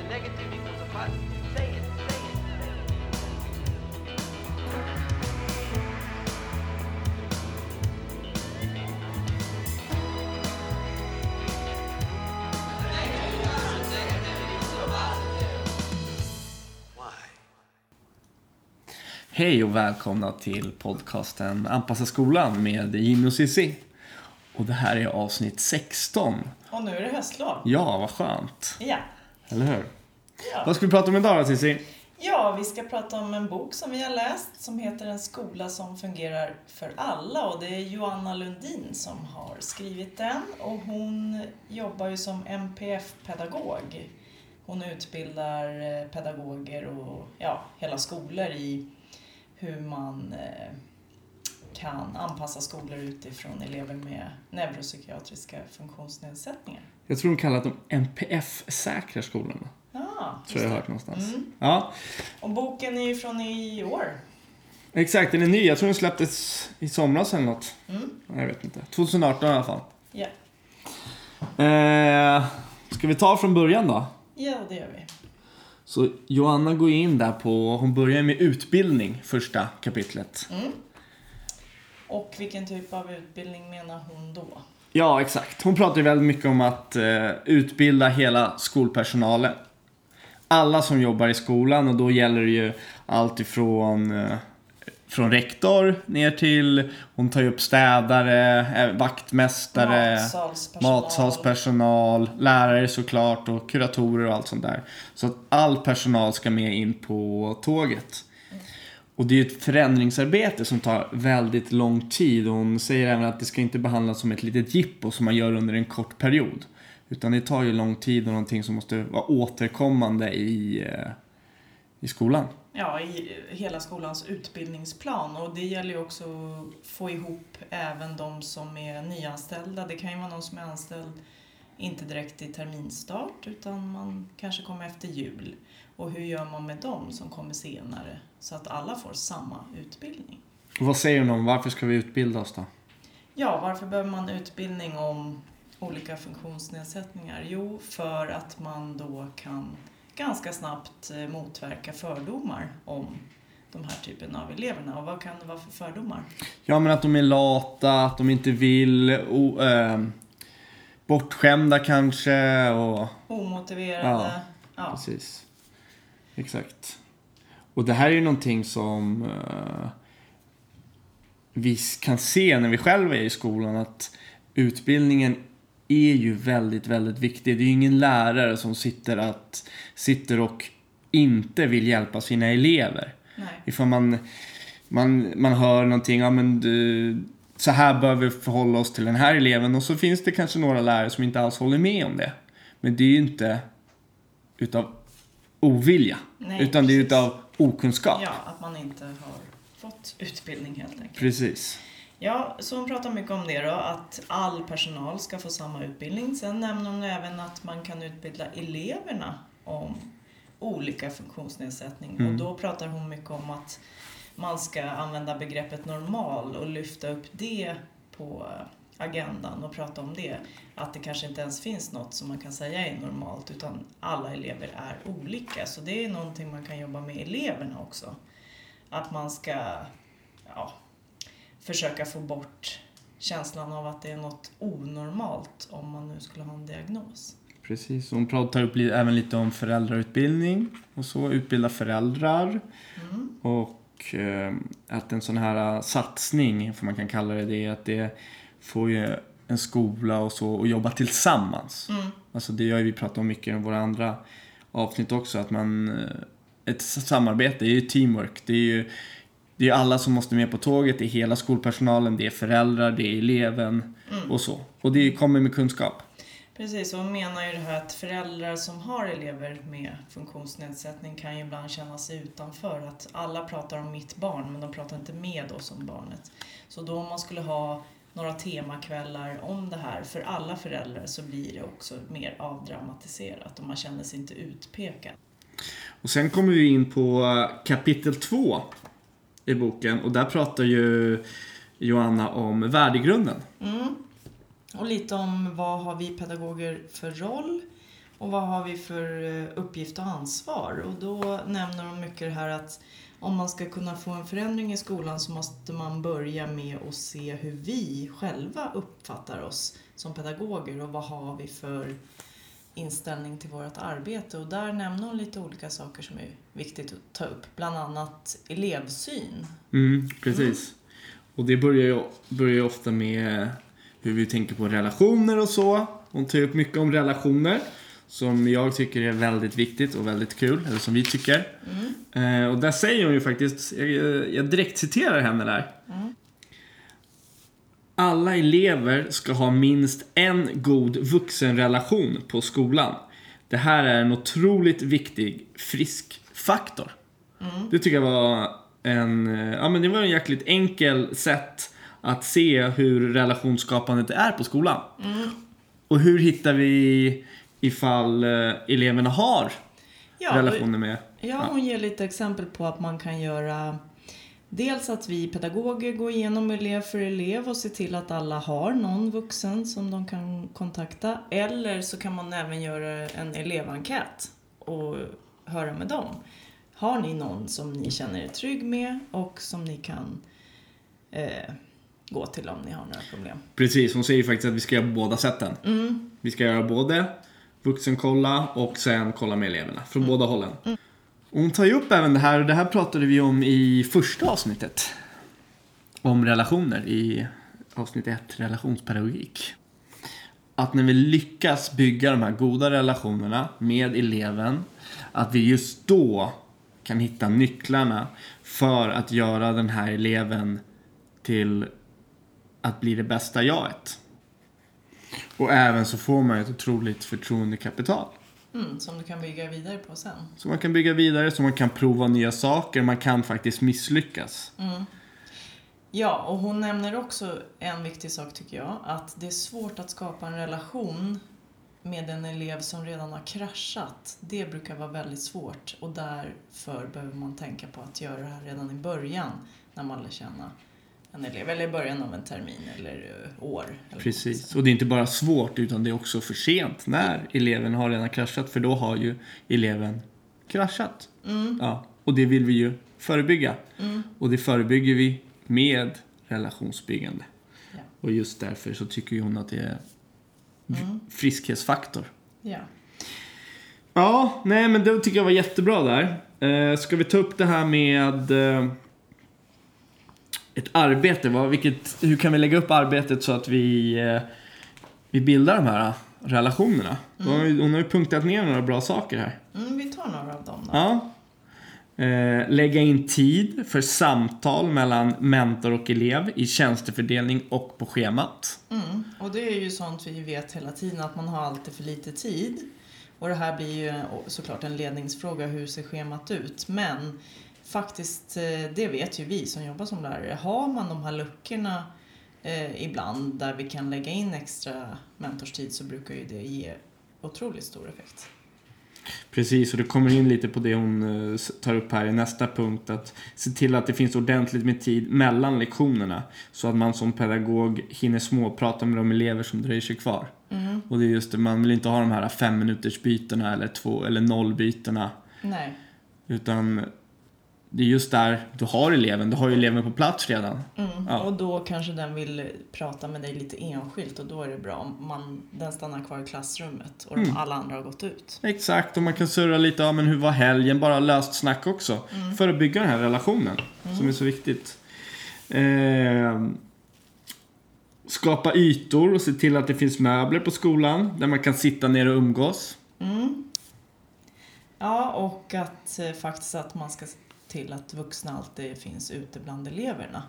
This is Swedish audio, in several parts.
a negative equals a positive. Say it, say it. Hej och välkomna till podcasten Anpassa skolan med Jimmy och Cissi. Och det här är avsnitt 16. Och nu är det höstlov. Ja, vad skönt. Ja. Eller hur? Ja. Vad ska vi prata om idag då, Cissi? ja, vi ska prata om en bok som vi har läst som heter En skola som fungerar för alla och det är Joanna Lundin som har skrivit den och hon jobbar ju som MPF-pedagog. Hon utbildar eh, pedagoger och ja, hela skolor i hur man eh, kan anpassa skolor utifrån elever med neuropsykiatriska funktionsnedsättningar. Jag tror de kallar dem NPF-säkra skolorna. Ja, Tror jag har hört någonstans. Mm. Ja, Och boken är ju från i år. exakt. Den är ny. Jag tror den släpptes i somras eller något. Mm. Jag vet inte. 2018 i alla fall. Ja. Eh, ska vi ta från början då? ja, det gör vi. Så Joanna går in där på, hon börjar med utbildning, första kapitlet. Mm. Och vilken typ av utbildning menar hon då? Ja, exakt. Hon pratar ju väldigt mycket om att eh, utbilda hela skolpersonalen. Alla som jobbar i skolan och då gäller det ju allt ifrån eh, från rektor ner till, hon tar ju upp städare, eh, vaktmästare, Matsalspersonal. matsalspersonal, lärare såklart och kuratorer och allt sånt där. Så att all personal ska med in på tåget. Och det är ju ett förändringsarbete som tar väldigt lång tid. Och hon säger även att det ska inte behandlas som ett litet jippo som man gör under en kort period. Utan det tar ju lång tid och någonting som måste vara återkommande i, eh, i skolan. Ja, i hela skolans utbildningsplan. Och det gäller ju också att få ihop även de som är nyanställda. Det kan ju vara någon som är anställd inte direkt i terminstart utan man kanske kommer efter jul. Och hur gör man med dem som kommer senare så att alla får samma utbildning? Och vad säger om varför ska vi utbilda oss då? Ja, varför behöver man utbildning om olika funktionsnedsättningar? Jo, för att man då kan ganska snabbt eh, motverka fördomar om de här typen av eleverna. Och vad kan det vara för fördomar? Ja men att de är lata, att de inte vill, o, eh, bortskämda kanske och Omotiverade? Ja. Ja. Precis. Exakt. Och det här är ju någonting som eh, vi kan se när vi själva är i skolan att utbildningen är ju väldigt, väldigt viktig. Det är ju ingen lärare som sitter, att, sitter och inte vill hjälpa sina elever. Nej. Ifall man, man, man hör någonting, ja men du, så här bör vi förhålla oss till den här eleven och så finns det kanske några lärare som inte alls håller med om det. Men det är ju inte utav ovilja, Nej, utan det är precis. utav okunskap. ja, att man inte har fått utbildning helt enkelt. Precis. Ja, så hon pratar mycket om det då, att all personal ska få samma utbildning. Sen nämner hon även att man kan utbilda eleverna om olika funktionsnedsättning. Mm. Och då pratar hon mycket om att man ska använda begreppet normal och lyfta upp det på agendan och prata om det. Att det kanske inte ens finns något som man kan säga är normalt utan alla elever är olika. Så det är någonting man kan jobba med eleverna också. Att man ska ja, försöka få bort känslan av att det är något onormalt om man nu skulle ha en diagnos. Precis. Hon pratar upp även lite om föräldrautbildning och så, utbilda föräldrar. Mm. Och eh, att en sån här eh, satsning, får man kan kalla det, det att det får ju en skola och så att jobba tillsammans. Mm. Alltså det har ju vi pratat om mycket i våra andra avsnitt också, att man... eh, Ett samarbete, det är ju teamwork. Det är ju det är alla som måste med på tåget, det är hela skolpersonalen, det är föräldrar, det är eleven Mm. och så. Och det kommer med kunskap. Precis, och hon menar ju det här att föräldrar som har elever med funktionsnedsättning kan ju ibland känna sig utanför. Att alla pratar om mitt barn, men de pratar inte med oss om barnet. Så då om man skulle ha några temakvällar om det här för alla föräldrar så blir det också mer avdramatiserat och man känner sig inte utpekad. Och sen kommer vi in på eh, kapitel två i boken och där pratar ju Joanna om värdegrunden. Mm. Och lite om vad har vi pedagoger för roll Och vad har vi för eh, uppgift och ansvar? Och då nämner de mycket det här att om man ska kunna få en förändring i skolan så måste man börja med att se hur vi själva uppfattar oss som pedagoger och vad har vi för inställning till vårt arbete. Och där nämner hon lite olika saker som är viktigt att ta upp. Bland annat elevsyn. Mm, precis. Och det börjar ju, börjar ju ofta med hur vi tänker på relationer och så. Hon tar upp mycket om relationer som jag tycker är väldigt viktigt och väldigt kul, eller som vi tycker. Eh, och där säger hon ju faktiskt, jag, jag direkt citerar henne där. Alla elever ska ha minst en god vuxenrelation på skolan. Det här är en otroligt viktig frisk faktor. Det tycker jag var en, eh, ja men det var en jäkligt enkel sätt att se hur relationsskapandet är på skolan. Och hur hittar vi ifall eh, eleverna har Ja, relationer med... Ja, hon ger lite exempel på att man kan göra Dels att vi pedagoger går igenom elev för elev och ser till att alla har någon vuxen som de kan kontakta. Eller så kan man även göra en elevenkät och höra med dem. Har ni någon som ni känner er trygg med och som ni kan eh, gå till om ni har några problem? Precis, hon säger faktiskt att vi ska göra båda sätten. Mm. Vi ska göra både vuxenkolla och sen kolla med eleverna från båda hållen. Och hon tar ju upp även det här, och det här pratade vi om i första avsnittet. Om relationer i avsnitt 1, relationspedagogik. Att när vi lyckas bygga de här goda relationerna med eleven, att vi just då kan hitta nycklarna för att göra den här eleven till att bli det bästa jaget. Och även så får man ett otroligt förtroendekapital. Mm, som du kan bygga vidare på sen. Så man kan bygga vidare, så man kan prova nya saker, man kan faktiskt misslyckas. Ja, och hon nämner också en viktig sak tycker jag, att det är svårt att skapa en relation med en elev som redan har kraschat. Det brukar vara väldigt svårt och därför behöver man tänka på att göra det här redan i början när man lär känna en elev, eller i början av en termin eller eh, år. Eller Precis. Och det är inte bara svårt, utan det är också för sent när eleven har redan kraschat, för då har ju eleven kraschat. Ja, och det vill vi ju förebygga. Och det förebygger vi med relationsbyggande. Ja. Och just därför så tycker hon att det är friskhetsfaktor. Ja. Ja, nej men det tycker jag var jättebra där. Eh, ska vi ta upp det här med eh, ett arbete? Vad, vilket, hur kan vi lägga upp arbetet så att vi, eh, vi bildar de här relationerna? Hon, har ju, hon har ju punktat ner några bra saker här. Mm, vi tar några av dem då. Ja. Eh, lägga in tid för samtal mellan mentor och elev i tjänstefördelning och på schemat. Mm. Och det är ju sånt vi vet hela tiden att man har alltid för lite tid. Och det här blir ju såklart en ledningsfråga, hur ser schemat ut? Men faktiskt, eh, det vet ju vi som jobbar som lärare. Har man de här luckorna eh, ibland där vi kan lägga in extra mentorstid så brukar ju det ge otroligt stor effekt. Precis, och det kommer in lite på det hon eh, tar upp här i nästa punkt. Att se till att det finns ordentligt med tid mellan lektionerna. Så att man som pedagog hinner småprata med de elever som dröjer sig kvar. Och det är just det, man vill inte ha de här fem minuters bytena eller två eller noll bytena. Nej. Utan det är just där du har eleven, du har ju eleven på plats redan. Mm. Ja. Och då kanske den vill prata med dig lite enskilt och då är det bra om man, den stannar kvar i klassrummet och de, alla andra har gått ut. Exakt, och man kan surra lite, ja men hur var helgen? Bara löst snack också. För att bygga den här relationen, som är så viktigt. Eh, skapa ytor och se till att det finns möbler på skolan, där man kan sitta ner och umgås. Ja, och att eh, faktiskt att man ska till att vuxna alltid finns ute bland eleverna.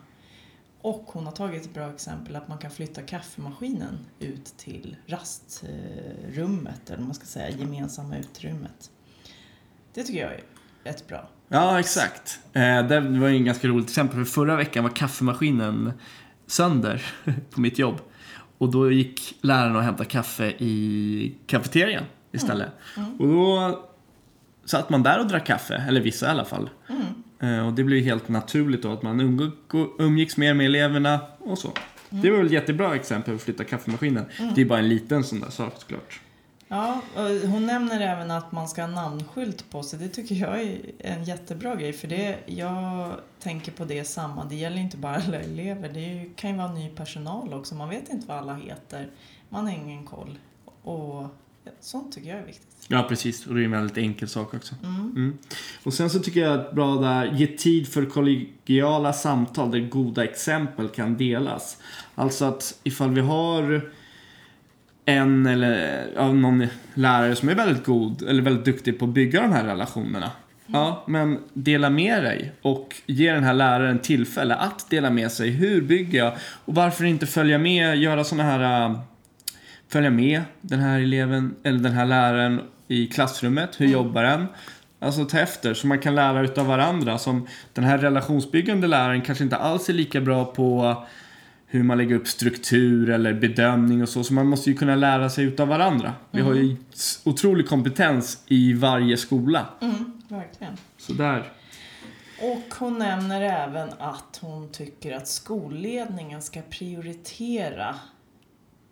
Och hon har tagit ett bra exempel att man kan flytta kaffemaskinen ut till rastrummet, eller man ska säga, gemensamma utrymmet. Det tycker jag är rätt bra. Ja, exakt. Eh, det var ju en ganska roligt exempel, för förra veckan var kaffemaskinen sönder på mitt jobb. Och då gick läraren och hämtade kaffe i kafeterian istället. Och då satt man där och drack kaffe, eller vissa i alla fall. Eh, och det blev helt naturligt då att man umg- umgicks mer med eleverna och så. Det var väl ett jättebra exempel att flytta kaffemaskinen. Det är bara en liten sån där sak såklart. Ja, hon nämner även att man ska ha namnskylt på sig. Det tycker jag är en jättebra grej. För det, jag tänker på det samma. Det gäller inte bara alla elever. Det kan ju vara ny personal också. Man vet inte vad alla heter. Man har ingen koll. Och sånt tycker jag är viktigt. Ja, precis. Och det är en väldigt enkel sak också. Mm. Mm. Och sen så tycker jag att bra där, ge tid för kollegiala samtal där goda exempel kan delas. Alltså att ifall vi har en eller ja, någon lärare som är väldigt god eller väldigt duktig på att bygga de här relationerna. Ja, men dela med dig och ge den här läraren tillfälle att dela med sig. Hur bygger jag? Och varför inte följa med, göra såna här äh, följa med den här eleven eller den här läraren i klassrummet. Hur jobbar den? Alltså ta efter så man kan lära utav varandra. Som den här relationsbyggande läraren kanske inte alls är lika bra på hur man lägger upp struktur eller bedömning och så. Så man måste ju kunna lära sig utav varandra. Vi har ju s- otrolig kompetens i varje skola. Mm, verkligen. Så där. Och hon nämner även att hon tycker att skolledningen ska prioritera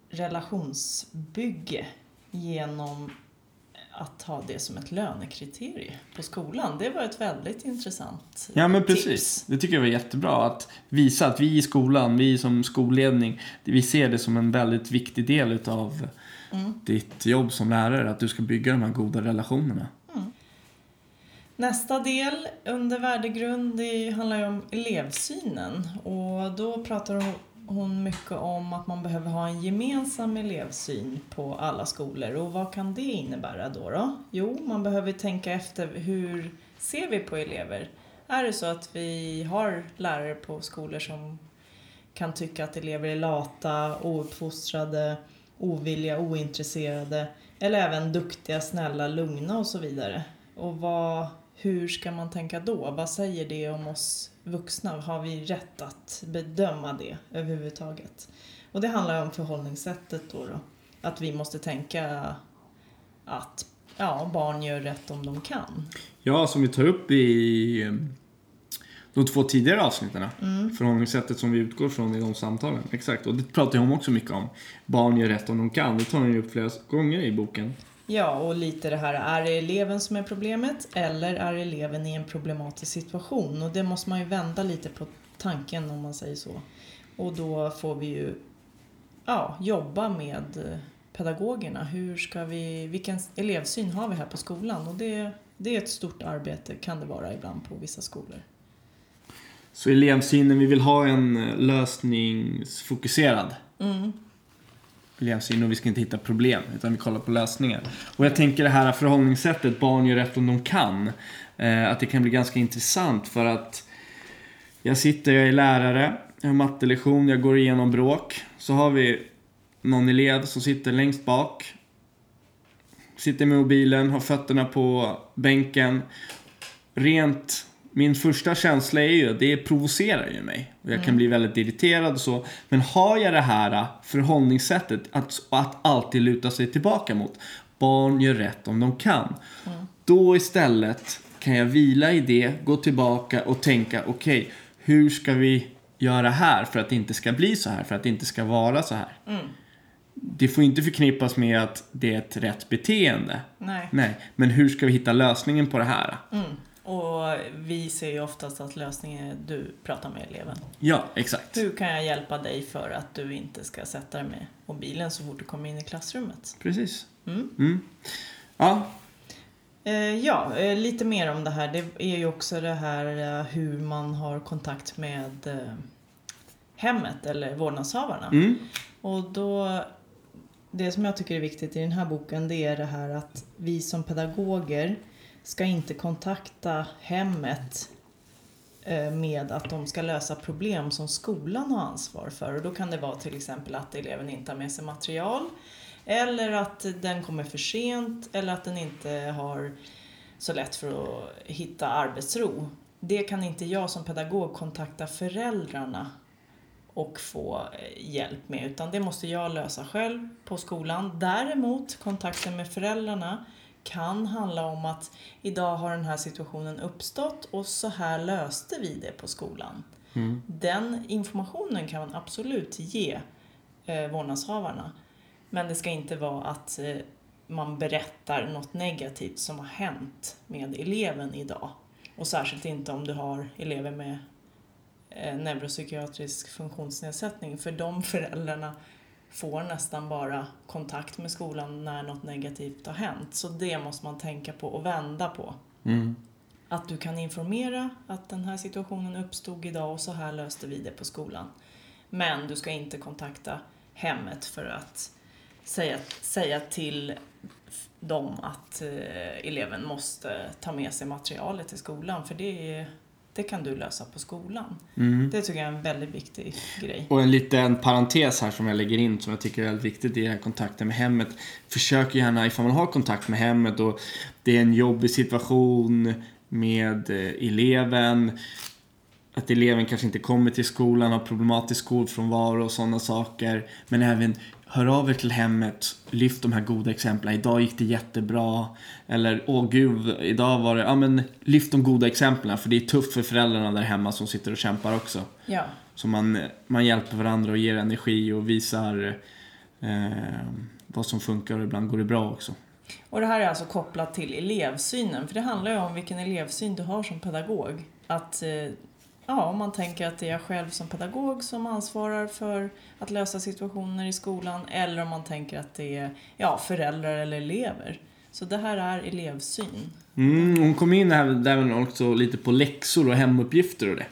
relationsbygge genom att ha det som ett lönekriterie på skolan. Det var ett väldigt intressant Ja men tips. precis. Det tycker jag var jättebra. Att visa att vi i skolan, vi som skolledning, vi ser det som en väldigt viktig del utav Mm. ditt jobb som lärare. Att du ska bygga de här goda relationerna. Nästa del under värdegrund det handlar ju om elevsynen och då pratar hon- mycket om att man behöver ha en gemensam elevsyn på alla skolor och vad kan det innebära då? då? Jo, man behöver tänka efter hur ser vi på elever? Är det så att vi har lärare på skolor som kan tycka att elever är lata, ouppfostrade, ovilliga, ointresserade eller även duktiga, snälla, lugna och så vidare. Och vad, hur ska man tänka då? Vad säger det om oss vuxna? Har vi rätt att bedöma det överhuvudtaget? Och det handlar om förhållningssättet då. då. Att vi måste tänka att ja, barn gör rätt om de kan. Ja, som vi tar upp i eh, de två tidigare avsnitten. Förhållningssättet som vi utgår från i de samtalen. Exakt, och det pratar hon också mycket om. Barn gör rätt om de kan. Det tar hon ju upp flera gånger i boken. Ja, och lite det här, är det eleven som är problemet eller är eleven i en problematisk situation? Och det måste man ju vända lite på tanken om man säger så. Och då får vi ju ja, jobba med pedagogerna. Hur ska vi, vilken elevsyn har vi här på skolan? Och det, det är ett stort arbete, kan det vara ibland på vissa skolor. Så elevsynen, vi vill ha en eh, lösningsfokuserad Mm elevsyn och vi ska inte hitta problem utan vi kollar på lösningar. Och jag tänker det här förhållningssättet, barn gör rätt om de kan, eh, att det kan bli ganska intressant för att jag sitter, jag är lärare, jag har mattelektion, jag går igenom bråk. Så har vi någon elev som sitter längst bak, sitter med mobilen, har fötterna på bänken. Rent, min första känsla är ju, det provocerar ju mig. Och jag kan bli väldigt irriterad och så. Men har jag det här förhållningssättet att, att alltid luta sig tillbaka mot. Barn gör rätt om de kan. Då istället kan jag vila i det, gå tillbaka och tänka, okej, hur ska vi göra här för att det inte ska bli så här, för att det inte ska vara så här. Det får inte förknippas med att det är ett rätt beteende. Nej. Nej, men hur ska vi hitta lösningen på det här? Mm. Och vi ser ju oftast att lösningen är du pratar med eleven. Ja, exakt. Hur kan jag hjälpa dig för att du inte ska sätta dig med mobilen så fort du kommer in i klassrummet? Precis. Mm. Mm. Ja, Eh, ja, eh, lite mer om det här. Det är ju också det här eh, hur man har kontakt med hemmet eller vårdnadshavarna. mm. Och då, det som jag tycker är viktigt i den här boken det är det här att vi som pedagoger ska inte kontakta hemmet eh, med att de ska lösa problem som skolan har ansvar för. Och då kan det vara till exempel att eleven inte har med sig material eller att den kommer för sent eller att den inte har så lätt för att hitta arbetsro. Det kan inte jag som pedagog kontakta föräldrarna och få eh, hjälp med utan det måste jag lösa själv på skolan. Däremot kontakten med föräldrarna kan handla om att idag har den här situationen uppstått och så här löste vi det på skolan. Mm. Den informationen kan man absolut ge eh, vårdnadshavarna. Men det ska inte vara att eh, man berättar något negativt som har hänt med eleven idag. Och särskilt inte om du har elever med eh, neuropsykiatrisk funktionsnedsättning. För de föräldrarna får nästan bara kontakt med skolan när något negativt har hänt. Så det måste man tänka på och vända på. Mm. Att du kan informera att den här situationen uppstod idag och så här löste vi det på skolan. Men du ska inte kontakta hemmet för att säga, säga till dem att eh, eleven måste ta med sig materialet till skolan för det, är, det kan du lösa på skolan. Mm. Det tycker jag är en väldigt viktig grej. Och en liten parentes här som jag lägger in som jag tycker är väldigt viktigt i den här kontakten med hemmet. Försök gärna ifall man har kontakt med hemmet och det är en jobbig situation med eh, eleven. Att eleven kanske inte kommer till skolan, har problematisk skolfrånvaro och sådana saker. Men även hör av er till hemmet, lyft de här goda exemplen. Idag gick det jättebra. Eller åh gud, idag var det... Ja men lyft de goda exemplen för det är tufft för föräldrarna där hemma som sitter och kämpar också. Ja, Så man, man hjälper varandra och ger energi och visar eh, vad som funkar och ibland går det bra också. och det här är alltså kopplat till elevsynen, för det handlar ju om vilken elevsyn du har som pedagog. Att, eh, ja, om man tänker att det är jag själv som pedagog som ansvarar för att lösa situationer i skolan, eller om man tänker att det är ja, föräldrar eller elever. Så det här är elevsyn. Mm, hon kom in här där också lite på läxor och hemuppgifter och det.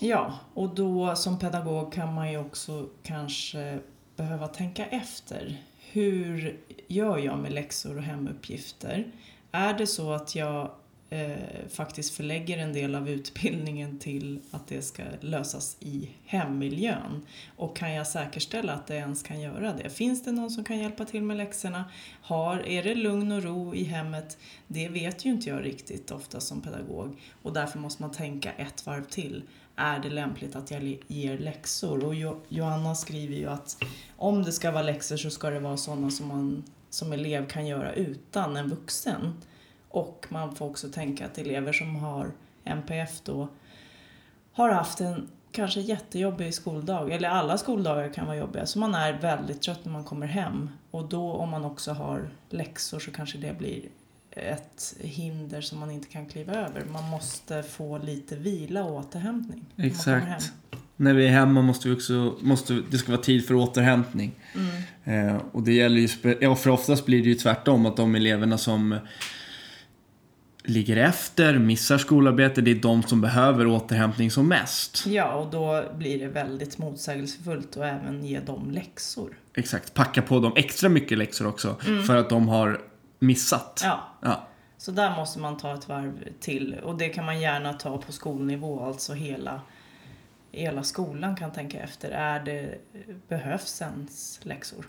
Ja, och då som pedagog kan man ju också kanske behöva tänka efter. Hur gör jag med läxor och hemuppgifter? Är det så att jag eh, faktiskt förlägger en del av utbildningen till att det ska lösas i hemmiljön? Och kan jag säkerställa att det ens kan göra det? Finns det någon som kan hjälpa till med läxorna? Har, är det lugn och ro i hemmet? Det vet ju inte jag riktigt ofta som pedagog och därför måste man tänka ett varv till. Är det lämpligt att jag ger läxor? Och jo, Johanna skriver ju att om det ska vara läxor så ska det vara sådana som man som elev kan göra utan en vuxen. Och man får också tänka att elever som har NPF då har haft en kanske jättejobbig skoldag, eller alla skoldagar kan vara jobbiga, så man är väldigt trött när man kommer hem. Och då om man också har läxor så kanske det blir ett hinder som man inte kan kliva över. Man måste få lite vila och återhämtning. Exakt. När vi är hemma måste vi också, måste, det ska vara tid för återhämtning. Mm. Eh, och det gäller ju, ja för oftast blir det ju tvärtom att de eleverna som ligger efter, missar skolarbete, det är de som behöver återhämtning som mest. Ja, och då blir det väldigt motsägelsefullt att även ge dem läxor. Exakt, packa på dem extra mycket läxor också för att de har missat. Ja, Ja. så där måste man ta ett varv till. Och det kan man gärna ta på skolnivå, alltså hela, hela skolan kan tänka efter. Är det, behövs ens läxor?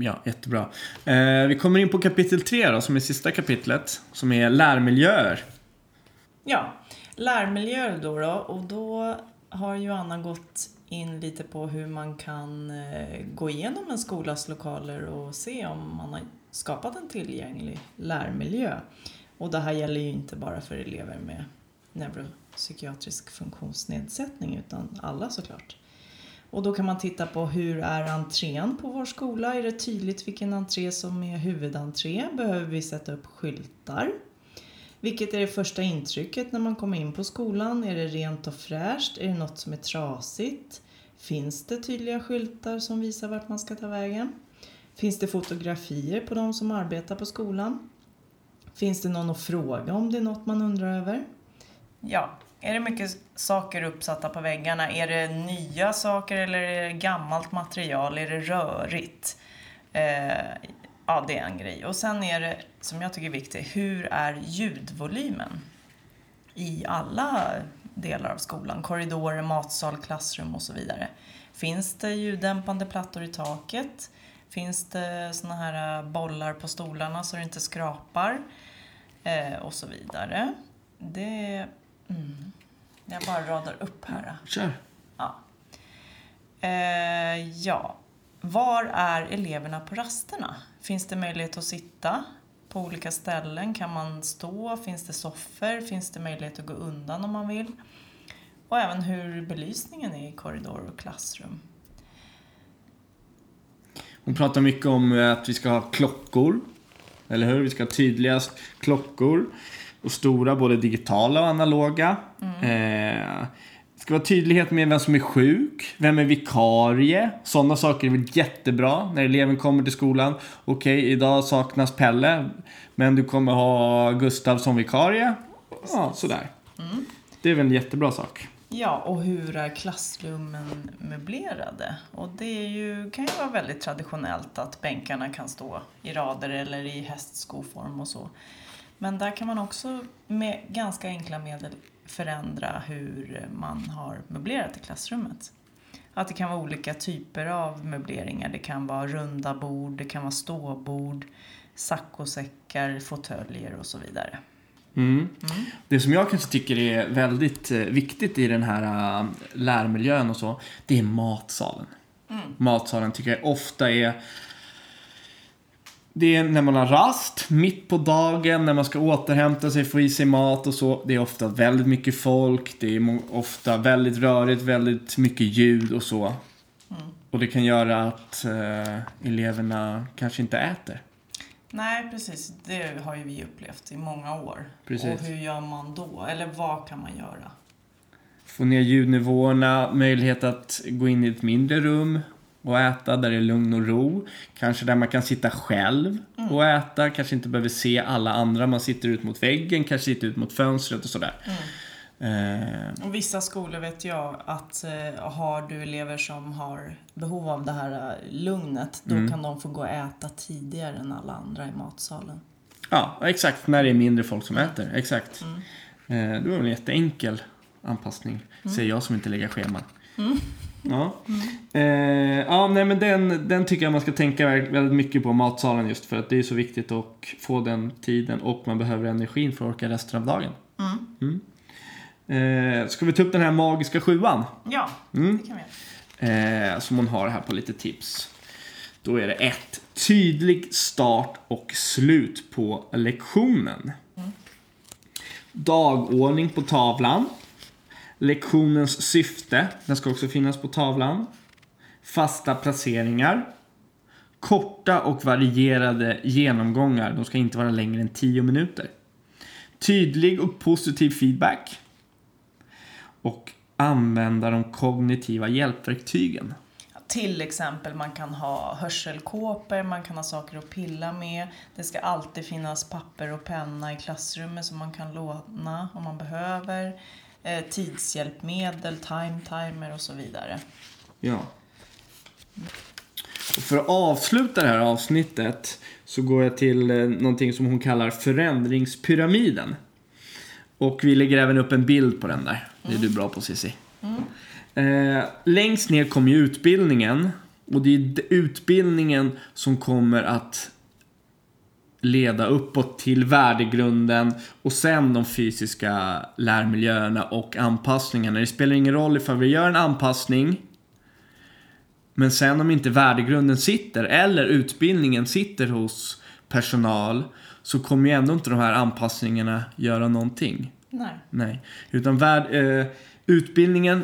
Ja, jättebra. Eh, vi kommer in på kapitel 3 då, som är sista kapitlet, som är lärmiljöer. Ja, lärmiljöer då, då och då har Joanna gått in lite på hur man kan eh, gå igenom en skolas lokaler och se om man har skapat en tillgänglig lärmiljö. Och det här gäller ju inte bara för elever med neuropsykiatrisk funktionsnedsättning utan alla såklart. Och då kan man titta på hur är entrén på vår skola? Är det tydligt vilken entré som är huvudentré? Behöver vi sätta upp skyltar? Vilket är det första intrycket när man kommer in på skolan? Är det rent och fräscht? Är det något som är trasigt? Finns det tydliga skyltar som visar vart man ska ta vägen? Finns det fotografier på de som arbetar på skolan? Finns det någon att fråga om det är något man undrar över? Ja, är det mycket saker uppsatta på väggarna? Är det nya saker eller är det gammalt material? Är det rörigt? Eh, ja, det är en grej. Och sen är det, som jag tycker är viktigt, hur är ljudvolymen? I alla delar av skolan, korridorer, matsal, klassrum och så vidare. Finns det ljuddämpande plattor i taket? Finns det såna här eh, bollar på stolarna så det inte skrapar? Eh, och så vidare. Det... Mm, jag bara radar upp här. Kör. Ja. Eh, ja. Var är eleverna på rasterna? Finns det möjlighet att sitta på olika ställen? Kan man stå? Finns det soffor? Finns det möjlighet att gå undan om man vill? Och även hur belysningen är i korridor och klassrum. Hon pratar mycket om att vi ska ha klockor. Eller hur? Vi ska ha tydligast klockor. Och stora, både digitala och analoga. Eh, det ska vara tydlighet med vem som är sjuk, vem är vikarie. Sådana saker är väl jättebra när eleven kommer till skolan. Okej, idag saknas Pelle, men du kommer ha Gustav som vikarie. Ja, sådär. Det är väl en jättebra sak. Ja, och hur är klassrummen möblerade? Och det är ju, kan ju vara väldigt traditionellt att bänkarna kan stå i rader eller i hästskoform och så. Men där kan man också med ganska enkla medel förändra hur man har möblerat i klassrummet. Att det kan vara olika typer av möbleringar. Det kan vara runda bord, det kan vara ståbord, saccosäckar, fåtöljer och så vidare. Mm. Det som jag kanske tycker är väldigt eh, viktigt i den här eh, lärmiljön och så, det är matsalen. Matsalen tycker jag ofta är det är när man har rast, mitt på dagen, när man ska återhämta sig, få i sig mat och så. Det är ofta väldigt mycket folk, det är ofta väldigt rörigt, väldigt mycket ljud och så. Och det kan göra att eh, eleverna kanske inte äter. Nej, precis. Det har ju vi upplevt i många år. Precis. Och hur gör man då? Eller vad kan man göra? Få ner ljudnivåerna, möjlighet att gå in i ett mindre rum och äta där det är lugn och ro. Kanske där man kan sitta själv och äta, kanske inte behöver se alla andra. Man sitter ut mot väggen, kanske sitter ut mot fönstret och sådär. Eh, Och vissa skolor vet jag att eh, har du elever som har behov av det här eh, lugnet, då Mm. kan de få gå och äta tidigare än alla andra i matsalen. ja, exakt. När det är mindre folk som äter. Exakt. Eh, det var en jätteenkel anpassning, säger jag som inte lägger scheman. Ja. Eh, ja, nej men den, den tycker jag man ska tänka vä- väldigt mycket på, matsalen just för att det är så viktigt att få den tiden och man behöver energin för att orka resten av dagen. Mm. Eh, ska vi ta upp den här magiska sjuan? Ja, Mm. det kan vi. Eh, som hon har här på lite tips. Då är det ett Tydlig start och slut på lektionen. Dagordning på tavlan. Lektionens syfte, den ska också finnas på tavlan. Fasta placeringar. Korta och varierade genomgångar, de ska inte vara längre än 10 minuter. Tydlig och positiv feedback. Och använda de kognitiva hjälpverktygen. Till exempel man kan ha hörselkåpor, man kan ha saker att pilla med. Det ska alltid finnas papper och penna i klassrummet som man kan låna om man behöver. Eh, tidshjälpmedel, time timer och så vidare. Ja. Och för att avsluta det här avsnittet så går jag till eh, någonting som hon kallar förändringspyramiden. Och vi lägger även upp en bild på den där. Det är du bra på Cissi. Eh, längst ner kommer ju utbildningen. Och det är utbildningen som kommer att leda uppåt till värdegrunden och sen de fysiska lärmiljöerna och anpassningarna. Det spelar ingen roll ifall vi gör en anpassning men sen om inte värdegrunden sitter eller utbildningen sitter hos personal så kommer ju ändå inte de här anpassningarna göra någonting. Nej. Nej. Utan värd, eh, utbildningen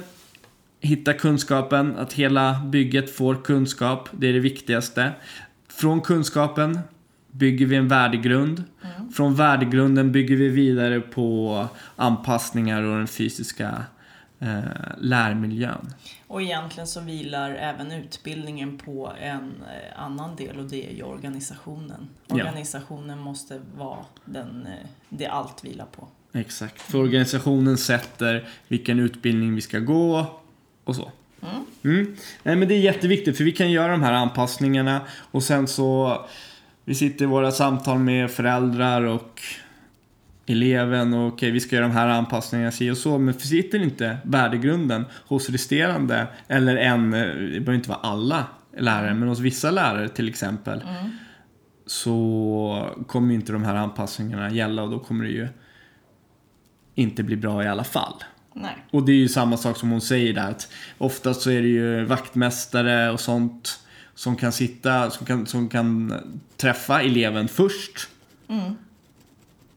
hittar kunskapen, att hela bygget får kunskap. Det är det viktigaste. Från kunskapen bygger vi en värdegrund. Från värdegrunden bygger vi vidare på anpassningar och den fysiska eh, lärmiljön. Och egentligen så vilar även utbildningen på en eh, annan del och det är ju organisationen. Ja. Organisationen måste vara den, eh, det allt vilar på. Exakt. För organisationen sätter vilken utbildning vi ska gå och så. Mm. Nej, men det är jätteviktigt för vi kan göra de här anpassningarna och sen så vi sitter i våra samtal med föräldrar och eleven och okej vi ska göra de här anpassningarna si och så men sitter inte värdegrunden hos resterande eller en, eh, det behöver inte vara alla lärare men hos vissa lärare till exempel så kommer inte de här anpassningarna gälla och då kommer det ju inte bli bra i alla fall. Nej. Och det är ju samma sak som hon säger där att oftast så är det ju vaktmästare och sånt som kan sitta, som kan, som kan träffa eleven först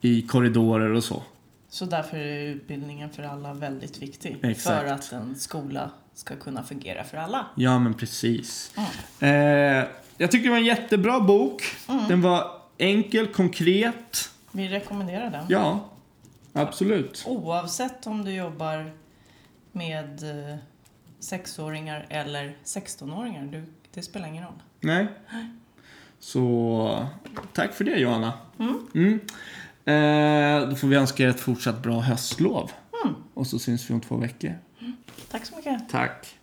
i korridorer och så. Så därför är utbildningen för alla väldigt viktig. Exakt. För att en skola ska kunna fungera för alla. Ja men precis. Eh, jag tycker det var en jättebra bok. Den var enkel, konkret. Vi rekommenderar den. Ja, absolut. Oavsett om du jobbar med eh, sexåringar eller 16-åringar. Du, det spelar ingen roll. Nej. Så tack för det Johanna. Mm. Eh, då får vi önska er ett fortsatt bra höstlov. Och så syns vi om två veckor. Tack så mycket. Tack.